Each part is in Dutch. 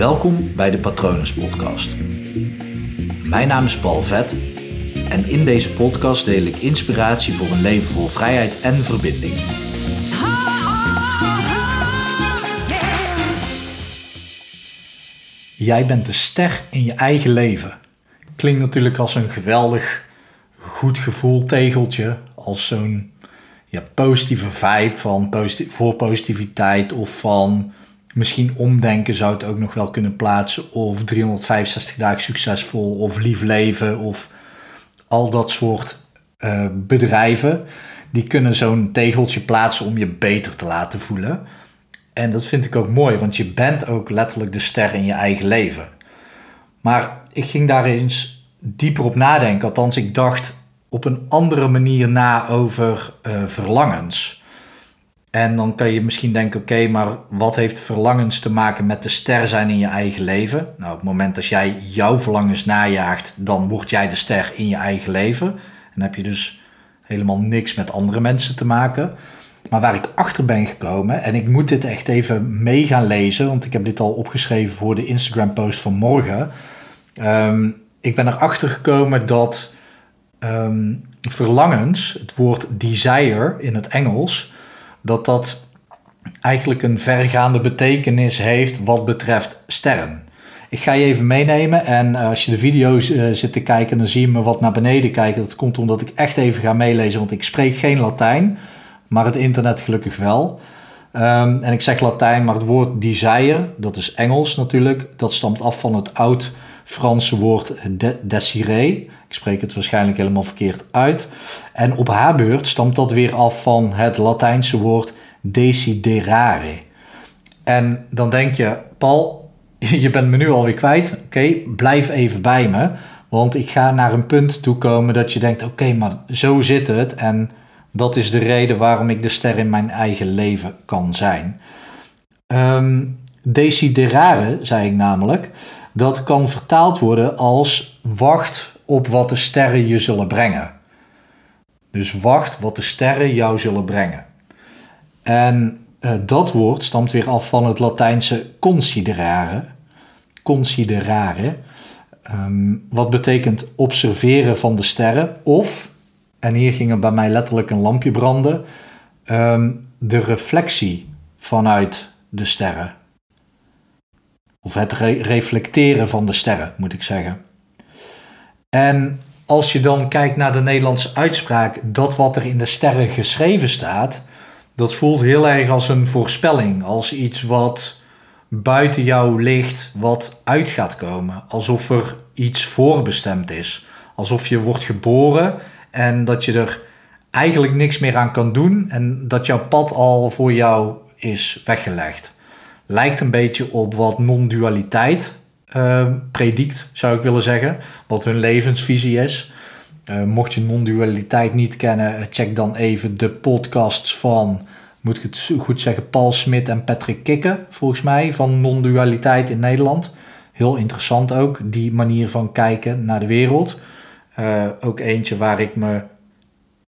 Welkom bij de Patronus Podcast. Mijn naam is Paul Vet en in deze podcast deel ik inspiratie voor een leven vol vrijheid en verbinding. Jij bent de ster in je eigen leven. Klinkt natuurlijk als een geweldig goed gevoel tegeltje, als zo'n ja, positieve vibe van voor positiviteit of van misschien omdenken zou het ook nog wel kunnen plaatsen of 365 dagen succesvol of lief leven of al dat soort uh, bedrijven die kunnen zo'n tegeltje plaatsen om je beter te laten voelen. En dat vind ik ook mooi, want je bent ook letterlijk de ster in je eigen leven. Maar ik ging daar eens dieper op nadenken. Althans, ik dacht op een andere manier na over uh, verlangens. En dan kan je misschien denken: oké, maar wat heeft verlangens te maken met de ster zijn in je eigen leven? Nou, op het moment dat jij jouw verlangens najaagt, dan word jij de ster in je eigen leven. En heb je dus helemaal niks met andere mensen te maken. Maar waar ik achter ben gekomen, en ik moet dit echt even mee gaan lezen, want ik heb dit al opgeschreven voor de Instagram post van morgen. Um, ik ben erachter gekomen dat um, verlangens, het woord desire in het Engels, dat dat eigenlijk een vergaande betekenis heeft wat betreft sterren. Ik ga je even meenemen en eh, als je de video's uh, zit te kijken, dan zie je me wat naar beneden kijken. Dat komt omdat ik echt even ga meelezen, want ik spreek geen Latijn maar het internet gelukkig wel. Um, en ik zeg Latijn, maar het woord desire, dat is Engels natuurlijk, dat stamt af van het oud-Franse woord de. Ik spreek het waarschijnlijk helemaal verkeerd uit. En op haar beurt stamt dat weer af van het Latijnse woord desiderare. En dan denk je, Paul, je bent me nu alweer kwijt. Oké, blijf even bij me. Want ik ga naar een punt toe komen dat je denkt: oké, maar zo zit het. En dat is de reden waarom ik de ster in mijn eigen leven kan zijn. Um, desiderare, zei ik namelijk, dat kan vertaald worden als wacht op wat de sterren je zullen brengen. Dus wacht wat de sterren jou zullen brengen. En uh, dat woord stamt weer af van het Latijnse considerare. Considerare, um, wat betekent observeren van de sterren of en hier ging er bij mij letterlijk een lampje branden. Ehm, de reflectie vanuit de sterren. Of het reflecteren van de sterren, moet ik zeggen. En als je dan kijkt naar de Nederlandse uitspraak, dat wat er in de sterren geschreven staat, dat voelt heel erg als een voorspelling, als iets wat buiten jou ligt, wat uit gaat komen. Alsof er iets voorbestemd is. Alsof je wordt geboren en dat je er eigenlijk niks meer aan kan doen en dat jouw pad al voor jou is weggelegd. Lijkt een beetje op wat non-dualiteit uh, predikt, zou ik willen zeggen. Wat hun levensvisie is. Uh, mocht je non-dualiteit niet kennen, eh, check dan even de podcasts van, moet ik het goed zeggen, Paul Smit en Patrick Kikken, volgens mij, van non-dualiteit in Nederland. Heel interessant ook, die manier van kijken naar de wereld. Uh, ook eentje waar ik me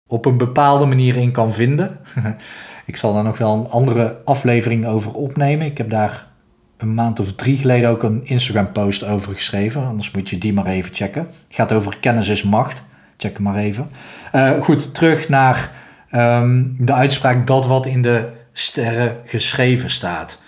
op een bepaalde manier in kan vinden. ik zal daar nog wel een andere aflevering over opnemen. Ik heb daar een maand of drie geleden ook een Instagram post over geschreven. Anders moet je die maar even checken. Het gaat over kennis is macht. Check hem maar even. Uh, goed, terug naar um, de uitspraak dat wat in de sterren geschreven staat.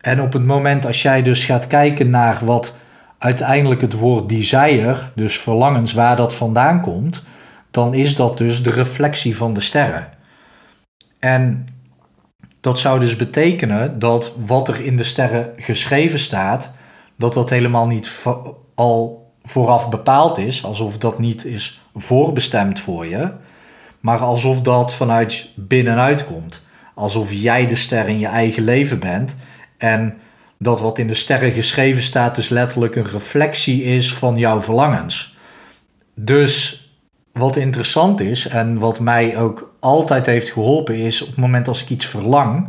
En op het moment als jij dus gaat kijken naar wat uiteindelijk het woord desire, dus verlangens, waar dat vandaan komt, dan is dat dus de reflectie van de sterren. En dat zou dus betekenen dat wat er in de sterren geschreven staat, dat dat helemaal niet al vooraf bepaald is, alsof dat niet is voorbestemd voor je, maar alsof dat vanuit binnenuit komt. Alsof jij de ster in je eigen leven bent en dat wat in de sterren geschreven staat dus letterlijk een reflectie is van jouw verlangens. Dus wat interessant is en wat mij ook altijd heeft geholpen is op het moment als ik iets verlang,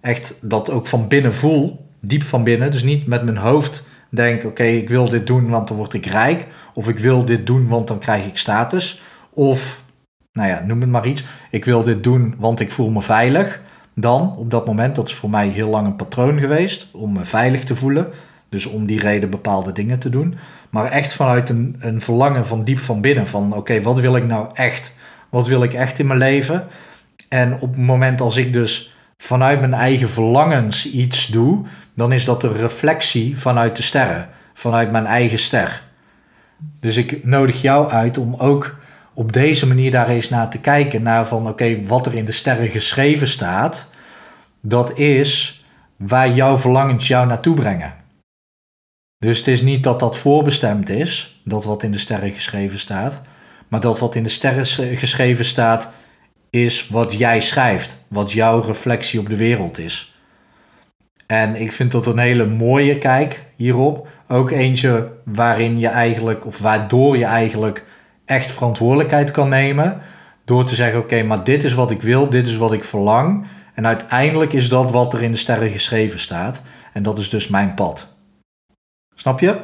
echt dat ook van binnen voel, diep van binnen, dus niet met mijn hoofd denk oké ik wil dit doen want dan word ik rijk. Of ik wil dit doen want dan krijg ik status. Of nou ja noem het maar iets, ik wil dit doen want ik voel me veilig. Dan op dat moment, dat is voor mij heel lang een patroon geweest om me veilig te voelen. Dus om die reden bepaalde dingen te doen. Maar echt vanuit een, een verlangen van diep van binnen. Van oké, wat wil ik nou echt? Wat wil ik echt in mijn leven? En op het moment als ik dus vanuit mijn eigen verlangens iets doe, dan is dat een reflectie vanuit de sterren, vanuit mijn eigen ster. Dus ik nodig jou uit om ook op deze manier daar eens naar te kijken, naar van oké, wat er in de sterren geschreven staat, dat is waar jouw verlangens jou naartoe brengen. Dus het is niet dat dat voorbestemd is, dat wat in de sterren geschreven staat, maar dat wat in de sterren geschreven staat, is wat jij schrijft, wat jouw reflectie op de wereld is. En ik vind dat een hele mooie kijk hierop. Ook eentje waarin je eigenlijk, of waardoor je eigenlijk echt verantwoordelijkheid kan nemen. Door te zeggen: Oké, maar dit is wat ik wil, dit is wat ik verlang. En uiteindelijk is dat wat er in de sterren geschreven staat. En dat is dus mijn pad. Snap je?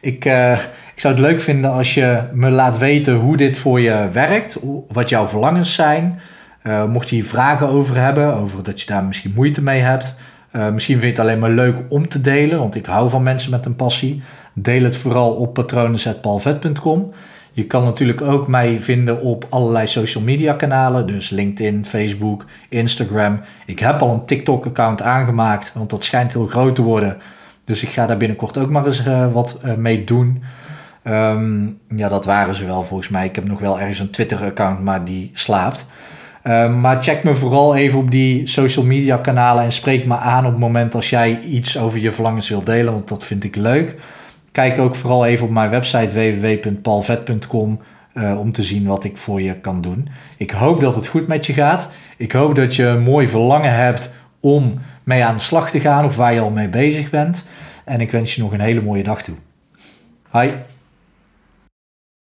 Ik, uh, ik zou het leuk vinden als je me laat weten hoe dit voor je werkt, wat jouw verlangens zijn. Uh, mocht je hier vragen over hebben, over dat je daar misschien moeite mee hebt. Uh, misschien vind je het alleen maar leuk om te delen, want ik hou van mensen met een passie. Deel het vooral op patronen.palvet.com. Je kan natuurlijk ook mij vinden op allerlei social media kanalen, dus LinkedIn, Facebook, Instagram. Ik heb al een TikTok-account aangemaakt, want dat schijnt heel groot te worden. Dus ik ga daar binnenkort ook maar eens uh, wat uh, mee doen. Um, ja, dat waren ze wel volgens mij. Ik heb nog wel ergens een Twitter-account, maar die slaapt. Um, maar check me vooral even op die social media kanalen en spreek me aan op het moment als jij iets over je verlangens wilt delen, want dat vind ik leuk. Kijk ook vooral even op mijn website www.palvet.com eh, om te zien wat ik voor je kan doen. Ik hoop dat het goed met je gaat. Ik hoop dat je een mooi verlangen hebt om mee aan de slag te gaan of waar je al mee bezig bent. En ik wens je nog een hele mooie dag toe. Hi.